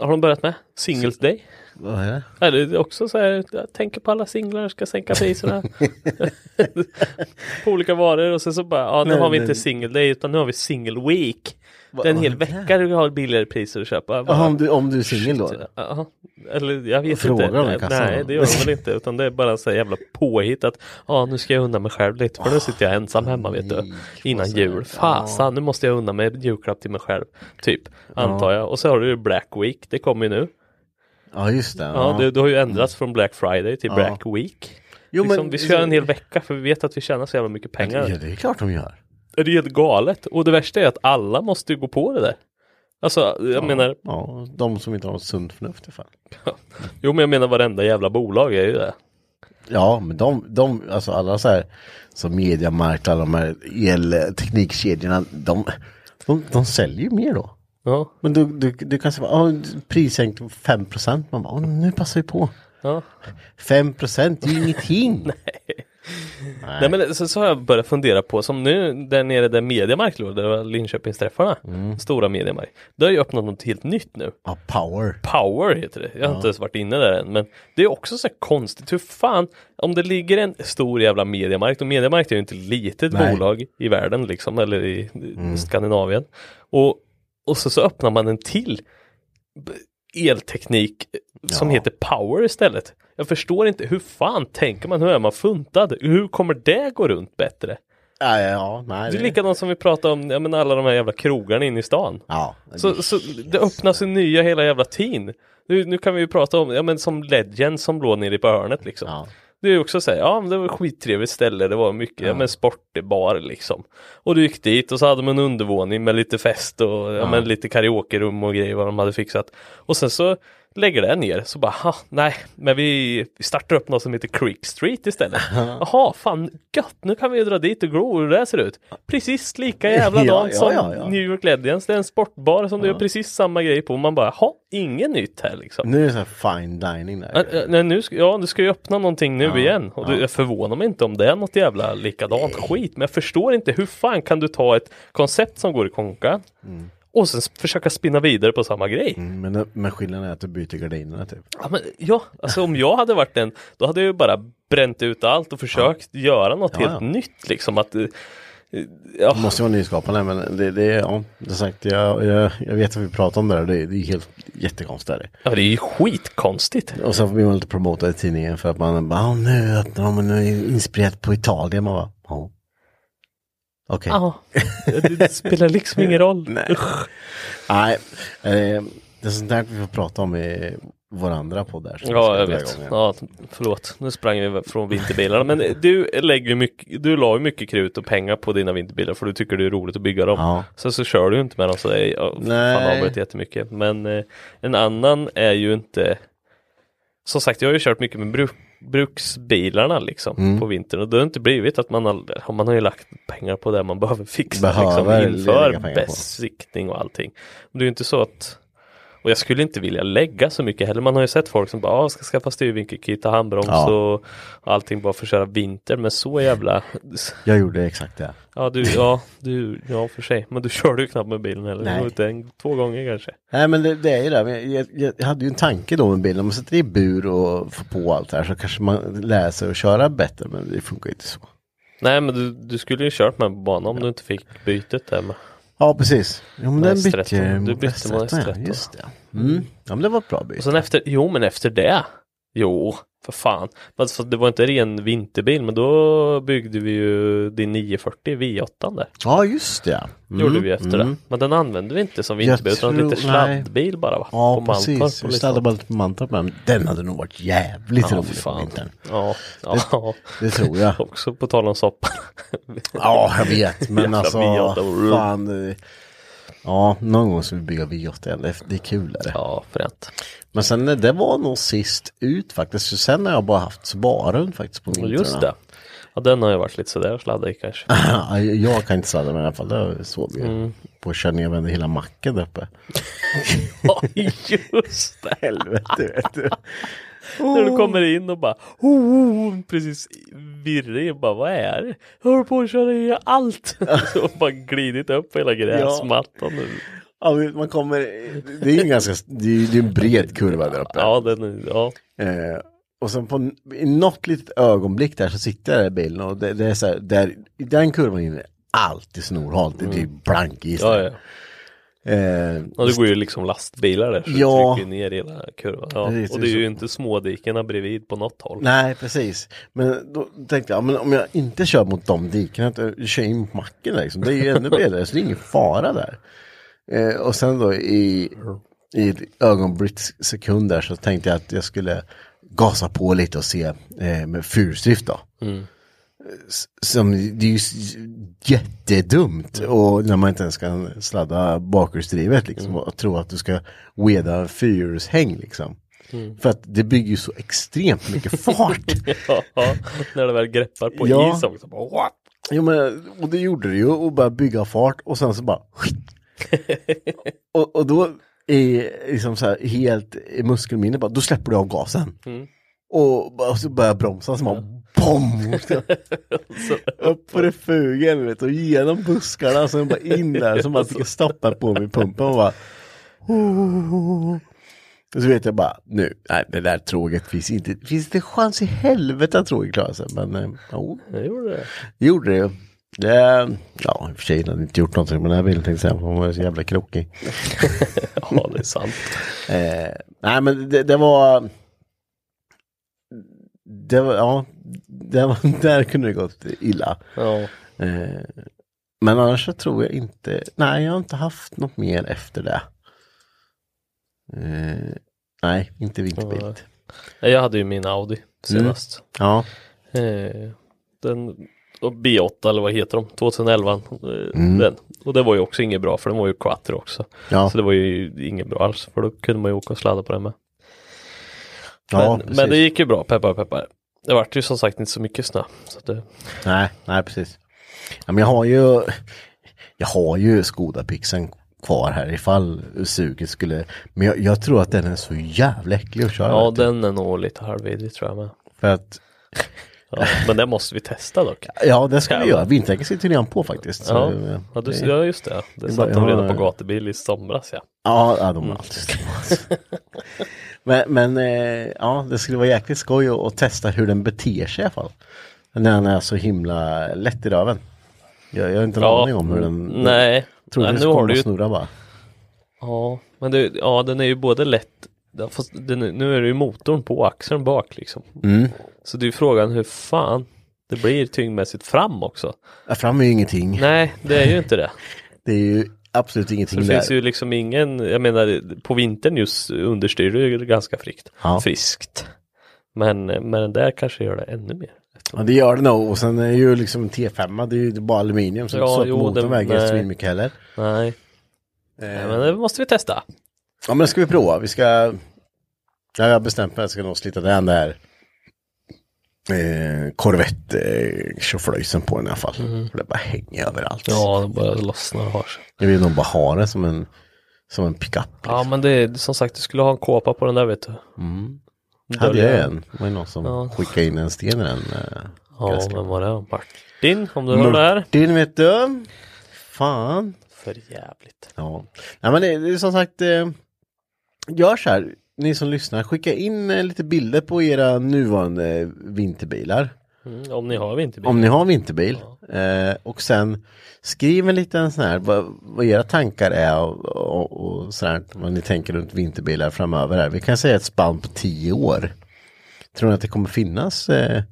Har de börjat med? Singles day? vad är det? Ja, det är också så här, jag tänker på alla singlar, ska sänka priserna. på olika varor och sen så bara, ja nu har vi inte single day utan nu har vi single week. Det är en hel vecka du har billigare priser att köpa. Bara, om du, om du är singel då? Ja, eller jag vet Frågar inte. i kassan Nej det gör de väl inte utan det är bara så jävla påhitt att ja nu ska jag unna mig själv lite för nu sitter jag ensam hemma vet du. Innan jul. Fasan nu måste jag unna mig julklapp till mig själv. Typ antar jag. Och så har du Black Week. Det kommer ju nu. Ja just det. Ja, det, det har ju ändrats från Black Friday till. Black Week. jo, liksom, vi kör en hel vecka för vi vet att vi tjänar så jävla mycket pengar. Ja, det är klart de gör. Det är helt galet. Och det värsta är att alla måste ju gå på det där. Alltså, jag Ja. menar, Ja, de som inte har något sunt förnuft i fall. jo men jag menar varenda jävla bolag är ju det. Ja, men de, de alltså alla så här, som alla de här elteknikkedjorna, de, de, de säljer ju mer då. Ja, Men du, du, du kan säga, oh, prissänkning på 5 procent, man bara, oh, nu passar vi på. ja. 5 procent, det är ju ingenting. Nej men så, så har jag börjat fundera på som nu där nere där Mediamarkt låg, där var Linköpingsträffarna, Mm. stora Mediamarkt. Det har ju öppnat något helt nytt nu. Ja, power. Power heter det. Jag har inte ens varit inne där än. Men det är också så här konstigt. Hur fan, om det ligger en stor jävla mediamarkt och mediamarkt är ju inte ett litet Nej. bolag i världen liksom, eller i, i Skandinavien. Och, och så, så öppnar man en till elteknik som Ja. heter Power istället. Jag förstår inte, hur fan tänker man, hur är man funtad? Hur kommer det gå runt bättre? Ja, ja, nej. Det är likadant som vi pratade om, ja, men alla de här jävla krogarna inne i stan. Ja, Så, så det öppnas ju nya hela jävla tiden. Nu, nu kan vi ju prata om, ja men som Legend som låg nere på hörnet liksom. ja. Det är också såhär, ja men det var ett skittrevligt ställe, det var mycket, ja, men sportbar liksom. Och du gick dit och så hade de en undervåning med lite fest och ja. men lite karaokerum och grejer vad de hade fixat. Och sen så lägger det ner, så bara, ha, nej, men vi, vi startar upp något som heter Creek Street istället. Jaha, fan gött, nu kan vi ju dra dit och glo hur det ser ut. Precis lika jävla Ja, dant ja, som ja, ja. New York Legends, det är en sportbar som du gör precis samma grej på. Man bara, ha, inget nytt här liksom. Nu är det så här fine dining där. Nej, nu ska, ja, du ska ju öppna någonting nu igen. Och det, jag förvånar mig inte om det är något jävla likadant skit. Men jag förstår inte, hur fan kan du ta ett koncept som går i konka och sen försöka spinna vidare på samma grej? Mm, Men, men skillnaden är att du byter gardinerna typ. Ja, men, ja, alltså om jag hade varit den, då hade jag ju bara bränt ut allt och försökt göra något Ja, helt ja. nytt liksom. Att, eh, ja, Det måste ju vara nyskapande men det, det är, ja, det sagt, jag, jag, jag vet att vi pratar om det här, det, är- det är helt jättekonstigt. Ja, det är ju skitkonstigt. Och så blir man lite promotad i tidningen för att man bara, "Ah, nu öppnar de, nu är det inspirerat på Italien. Man bara, ja. Okej. Ja, det, spelar liksom ingen roll. Nej. Nej, eh, det är sånt där vi får prata om i vår andra podd vi Ja, jag vet. Ja, förlåt. Nu sprang vi från vinterbilarna. Men du lägger ju mycket, du la ju mycket krut och pengar på dina vinterbilar för du tycker det är roligt att bygga dem. Ja. Sen så kör du ju inte med dem så det är, fan avbryter jättemycket. Men eh, en annan är ju inte som sagt, jag har ju kört mycket med bruk, bruksbilarna liksom Mm. på vintern och det har inte blivit att man har, man har ju lagt pengar på det man behöver fixa Behöver liksom, inför besiktning och allting. Det är ju inte så att och jag skulle inte vilja lägga så mycket heller. Man har ju sett folk som bara ah, ska skaffa styrvinkelkit, ta handbroms Ja. och allting bara för att köra vinter. Men så jävla Jag gjorde exakt det. Ja du, ja, du, ja för sig. Men du körde ju knappt med bilen heller. Nej. Inte en, två gånger kanske. Nej men det, det är ju det, jag, jag, jag hade ju en tanke då med bilen, om man sätter i bur och får på allt det här så kanske man lär sig att köra bättre men det funkar ju inte så. Nej men du, du skulle ju kört med på banan om du inte fick bytet där med. Ja precis. Jo men den bytte S13. jag Du bytte med S13, ja, S13. Just det. Mm. Ja men det var ett bra byte. Och sen efter, jo men efter det. Jo, för fan. Fast det var inte ren vinterbil men då byggde vi ju din 940 V8 där. Ja just det. Mm. Gjorde vi efter mm. det. Men den använde vi inte som vinterbil utan tror- lite sladdbil bara va? Ja på Mantorp. precis. och Vi ställde bara lite på Mantorp men den hade nog varit jävligt Ja, rolig fy på fan. vintern. Ja, ja. Det tror jag. Också på tal om soppan. Ja jag vet men alltså V8. fan. Ja någon gång ska vi bygga V8 igen. Det är, det är kul är det. Ja, fränt. Men sen eh, det var nog sist ut faktiskt. För sen har jag bara haft Subarun faktiskt på vintrarna. Just det. Ja, den har ju varit lite sådär sladdrig kanske. jag kan inte sladda med i alla fall. Det är så vi Mm. på att köra ner hela macken där uppe. Ja, just det. Helvete vet du. När du kommer in och bara oh, precis virrig, bara vad är det? Jag håller på att köra i allt. Så bara glidit upp hela gräsmattan. Ja, men man kommer, det är ju en ganska, det är ju en bred kurva där uppe. Ja, den är, ja. Eh, och sen på i något litet ögonblick där så sitter jag där i bilen och det, det är så här, där, i den kurvan är alltid snorhalt, det är blank is. Ja, ja. Eh, Och det går ju liksom lastbilar där så Ja. trycker ner hela kurvan. Ja. Är Och det är så- ju inte smådikena bredvid på något håll. Nej, precis. Men då tänkte jag, men om jag inte kör mot de dikena, att jag kör in mot macken liksom, det är ju ännu bredare, så det är ingen fara där. Eh, och sen då i, i ett ögonblicks sekund där så tänkte jag att jag skulle gasa på lite och se eh, med fyrhjulsdrift då. S- Som, det är ju jättedumt och när man inte ens kan sladda bakhjulsdrivet liksom och tro att du ska weda fyrhjulshäng liksom. För att det bygger ju så extremt mycket fart. Ja. När det väl greppar på Ja. is också. Bara, what? Jo men, och det gjorde det ju och bara bygga fart och sen så bara och, och då är liksom så här helt i muskelminne bara, då släpper du av gasen. Och, bara- och så börjar jag bromsa så bara BOM! Upp på refugen vet, och genom buskarna och sen bara in där så man fick stoppa på mig pumpen och bara och så vet jag bara nu, nej det där tråget finns inte, finns det chans i helvete att tråget klarar sig men eh, jo, Jag gjorde det. det gjorde det. Det, ja, i och för sig hade inte gjort någonting med den här bilen tänkte jag säga, för hon var så jävla krokig. Ja, det är sant. Eh, nej men det, det var, det var, ja, det var, där kunde det gått illa. Ja. Eh, men annars så tror jag inte, nej jag har inte haft något mer efter det. Eh, nej, inte vinterbil. Nej, Jag hade ju min Audi senast. Ja, Eh, den och B8 eller vad heter de? 2011. Eh, Mm. Den. Och det var ju också inget bra för den var ju quattro också. ja, Så det var ju inget bra alls för då kunde man ju åka och sladda på den med. ja men, precis. men det gick ju bra, peppar peppar. Det vart ju som sagt inte så mycket snö. Så det, Nej, nej precis. Ja, men jag har ju, jag har ju Skoda-pixeln kvar här ifall suget skulle, men jag, jag tror att den är så jävla äcklig att köra. ja, den är nog lite halvvidrig tror jag med. För att, Ja, men det måste vi testa dock. ja det ska vi göra, vinterdäcken sitter redan på faktiskt. Så, Ja, eh, ja, du, det- ja just det. Det satt de redan på gatubil i somras ja. Ja, ja de har alltid Men, men eh, ja, det skulle vara jäkligt skoj att, att testa hur den beter sig i alla fall. När den är så himla lätt i röven. Jag, jag har inte en Ja, aning om hur den... Nej, Tror nej nu har du ju snurra bara? Ja, men det, ja, den är ju både lätt, fast den, nu är det ju motorn på axeln bak liksom. Mm. Så det är ju frågan hur fan det blir tyngdmässigt fram också. Ja, Fram är ju ingenting. Nej, det är ju inte det. Det är ju absolut ingenting det där. finns ju liksom ingen, jag menar på vintern just understyr det ju ganska friskt. Ja. friskt. Men, men den där kanske gör det ännu mer. Ja det gör det nog och sen är ju liksom en T5 det är ju bara aluminium så Ja, det inte så jo, motorn väger nej. så mycket heller. Nej, nej, men det måste vi testa. Ja men det ska vi prova. Vi ska... Ja, jag har bestämt mig att jag ska nog slita den där eh, Corvette eh, på den i alla fall. För det bara hänger överallt. Ja, det bara lossnar och har sig. Jag vill nog bara ha den som en, som en pickup. Ja, men det är som sagt, du skulle ha en kåpa på den där vet du. Mm. Hade jag en. Det var ju någon som Ja. skickade in en sten i den. Eh, Ja, ganska- men vad är det? Martin, om du hör det här. Martin vet du. Fan. För jävligt. Ja, Nej, men det, det är som sagt, eh, gör så här, ni som lyssnar, skicka in eh, lite bilder på era nuvarande vinterbilar. Mm, om ni har vinterbil. Om ni har vinterbil. Eh, och sen skriv en liten sån här, vad, vad era tankar är och, och, och sådär, vad ni tänker runt vinterbilar framöver. Här. Vi kan säga ett spann på tio år. Tror ni att det kommer finnas? Eh,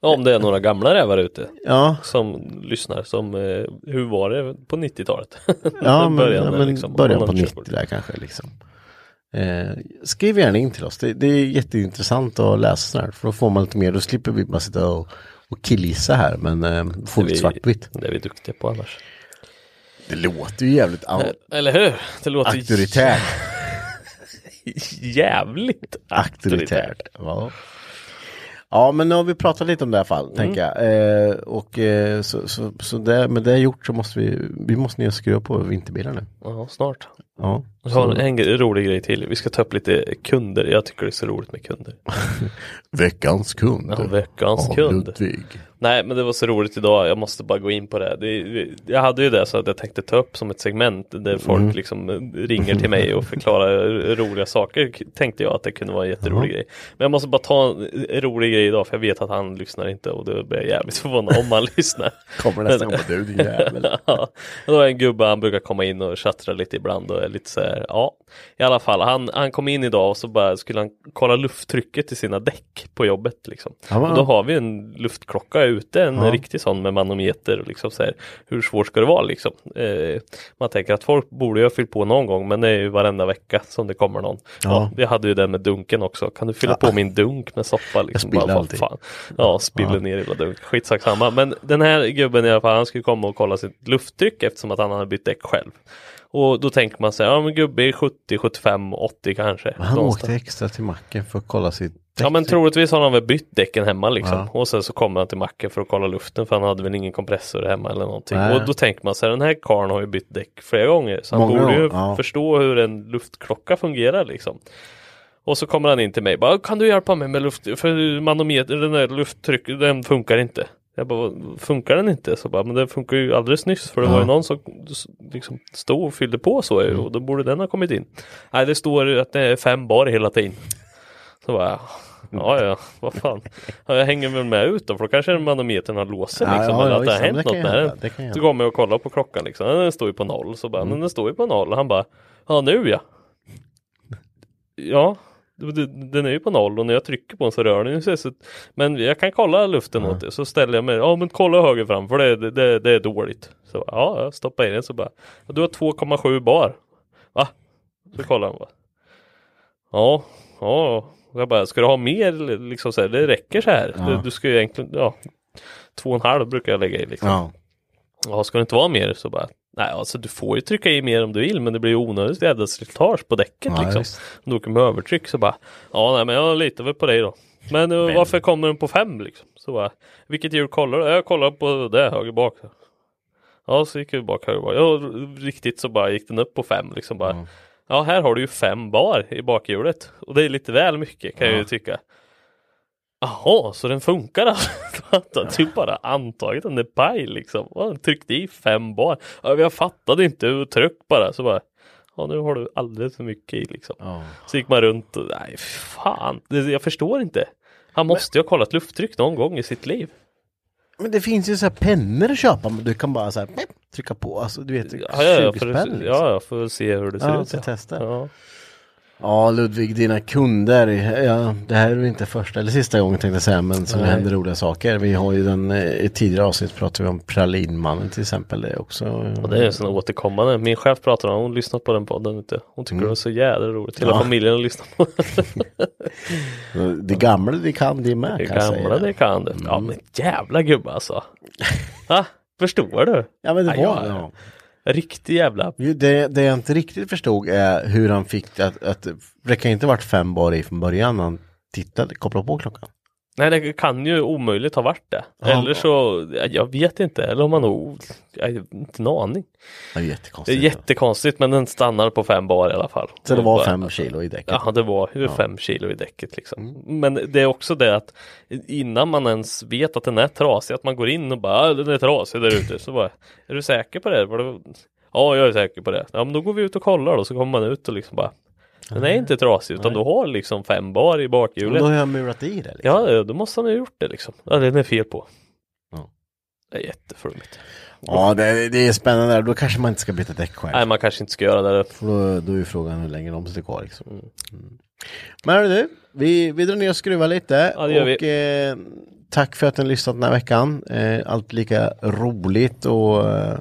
Om det är några gamla rävar ute ja, som lyssnar som, eh, hur var det på 90-talet? Ja, men, Början där, men liksom, början på de 90 körkort. där kanske liksom. Eh, skriv gärna in till oss. Det, det är jätteintressant att läsa sådär. För då får man lite mer. Då slipper vi bara sitta och, och killgissa här. Men eh, får lite vi- svartvitt. Det är vi duktiga på annars. Det låter ju jävligt au- Eller hur? Det låter auktoritärt. jävligt Auktoritärt. Ja. Ja, men nu har vi pratat lite om det i alla fall, tänker jag. Eh, och eh, så, så, så det, med det gjort så måste vi, vi måste ner och skruva på vinterbilar nu. Ja, snart. Ja. Jag har en rolig grej till. Vi ska ta upp lite kunder. Jag tycker det är så roligt med kunder. Veckans kund. Ja, veckans av kund. Ludvig. Nej, men det var så roligt idag. Jag måste bara gå in på det. det. Jag hade ju det så att jag tänkte ta upp som ett segment där folk Mm. liksom ringer till mig och förklarar roliga saker. Tänkte jag att det kunde vara en jätterolig grej. Men jag måste bara ta en rolig grej idag för jag vet att han lyssnar inte och då blir jag jävligt förvånad om han lyssnar. Kommer nästa gång du din jävel. ja, och då är en gubbe, han brukar komma in och tjattra lite ibland och lite så här, ja. I alla fall, han, han kom in idag och så bara skulle han kolla lufttrycket i sina däck på jobbet liksom. Ja, och då har vi en luftklocka ute, en Ja. riktig sån med manometer och liksom så här, hur svårt ska det vara liksom? Eh, man tänker att folk borde ju ha fyllt på någon gång, men det är ju varenda vecka som det kommer någon. Ja, Ja. vi hade ju den med dunken också. Kan du fylla på min dunk med soppa? Liksom? spiller Bara, alltid. Fan. Ja, spiller ner hela dunk. Skitsak samma. Men den här gubben i alla fall, han skulle komma och kolla sitt lufttryck eftersom att han hade bytt däck själv. Och då tänker man sig, ja men gubbe är 70, 75, 80 kanske. Han Någonstans. åkte extra till macken för att kolla sitt Ja men däck. troligtvis har han väl bytt däcken hemma liksom. Ja. Och sen så kommer han till macken för att kolla luften för han hade väl ingen kompressor hemma eller någonting. Nej. Och då tänker man sig den här karln har ju bytt däck flera gånger. Så han Många borde ju ja. förstå hur en luftklocka fungerar liksom. Och så kommer han in till mig bara, kan du hjälpa mig med luft, för manometer, den där lufttrycket, den funkar inte. Jag bara, funkar den inte? Så bara, men den funkar ju alldeles nyss för det Ja. var ju någon som liksom stod och fyllde på så Mm. och då borde den ha kommit in. Nej, det står att det är fem bar hela tiden. Så bara, ja ja, vad fan. Ja, jag hänger väl med ut då, för då kanske manometern har låst sig liksom, ja, eller ja, att det har hänt det något ju med den. det ju Så kommer jag och kollar på klockan liksom, den står ju på noll, så bara, Mm. men den står ju på noll. Han bara, ja nu ja. Ja, det- det- den är ju på noll och när jag trycker på den så rör den sig. Så, men jag kan kolla luften åt det. Så ställer jag mig, ja men kolla höger fram för det, det, det, är dåligt. Så ja, jag stoppar in den så bara, "Ja, du har 2,7 bar. Va? Så kollar han bara. Ja, ja. Jag bara, ska du ha mer liksom så här, det räcker så här. Ja. Du, du ska ju egentligen, ja. Två och en halv brukar jag lägga i liksom. Ja. Ja, ska det inte vara mer så bara Nej, alltså du får ju trycka i mer om du vill men det blir ju onödigt jävla slitage på däcket Ja, liksom. visst. Om du åker med övertryck så bara Ja, nej men jag litar väl på dig då. Men, eh, varför kommer den på fem liksom? Så bara Vilket hjul kollar du? Jag kollar på det höger bak. Ja, så gick jag bak höger bak. Ja, riktigt så bara gick den upp på fem liksom bara. Ja, här har du ju fem bar i bakhjulet. Och det är lite väl mycket kan jag ju tycka. Jaha, så den funkar alltså? Han typ bara antagit den är paj liksom. Och han tryckte i fem bar. Ja, jag fattade inte hur tryck bara. Så bara, ja nu har du alldeles för mycket i liksom. Ja. Så gick man runt och, nej fan, jag förstår inte. Han måste ju ha kollat lufttryck någon gång i sitt liv. Men det finns ju så här pennor att köpa, men du kan bara så här, trycka på, alltså du vet, 20 Ja, ja, ja, för, spänn liksom. ja, ja, för att se hur det ser Ja, ut. så testa. Ja. Ja Ludvig, dina kunder, ja, det här är väl inte första eller sista gången tänkte jag säga, men som det Nej. händer roliga saker. Vi har ju den, eh, i tidigare avsnitt pratade vi om pralinmannen till exempel, det också. Och det är en sån återkommande. Min chef pratar om, hon lyssnar på den podden inte. Hon tycker det är så jävla roligt. Hela Mm. Ja. familjen har lyssnat på den. Det gamla det kan det med Det kan gamla det kan du. Ja men jävla gubbe alltså. Ha? Förstår du? Ja men det var, ja. ja. Riktig jävla Det, det jag inte riktigt förstod är hur han fick det att, att det kan inte varit fem bar i från början när han tittade, kopplade på klockan. Nej det kan ju omöjligt ha varit det. Ja. Eller så, jag vet inte. Eller om man nog, jag har inte en aning. Det är Det är jättekonstigt. jättekonstigt men den stannar på fem bar i alla fall. Så det var fem kilo i däcket. Ja, det var ju fem kilo i däcket liksom. Men det är också det att innan man ens vet att den är trasig, att man går in och bara "Ah, den är trasig där ute. Så bara, är du säker på det? Var det? Ja, jag är säker på det. Ja, men då går vi ut och kollar då, så kommer man ut och liksom bara den är inte trasig utan du har liksom fem bar i bakhjulet. då har jag murat i det. Liksom. Ja, då måste han ha gjort det liksom. Ja, den är fel på. Ja. Det är jätteflummigt. Ja, det, det är spännande. Då kanske man inte ska byta däck själv. Nej, man kanske inte ska göra det. För då, då är ju frågan hur länge de sitter kvar. Liksom. Mm. Men hörru du, vi, vi drar ner och skruvar lite. Ja, det gör vi. och eh, tack för att ni har lyssnat den här veckan. Eh, allt lika roligt och eh,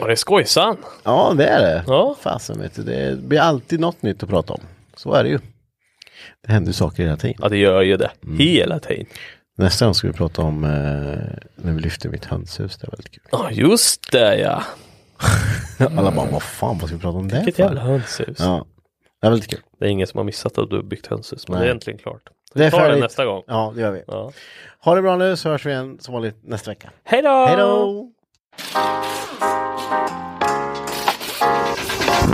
Och det är skojsan. ja, det är det. Ja. Fasen vet du, det blir alltid något nytt att prata om. Så är det ju. Det händer saker hela tiden. Ja, det gör ju det. Mm. Hela tiden. Nästa gång ska vi prata om eh, när vi lyfter mitt hönshus. Det är väldigt kul. Ja, just det ja. Alla bara, vad fan, vad ska vi prata om det Vilket för? jävla hönshus. Ja, det är väldigt kul. Det är ingen som har missat att du har byggt hönshus, men Nej. det är äntligen klart. Det är tar det nästa gång. Ja, det gör vi. Ja. Ha det bra nu så hörs vi igen som vanligt nästa vecka. Hej då! Hej då!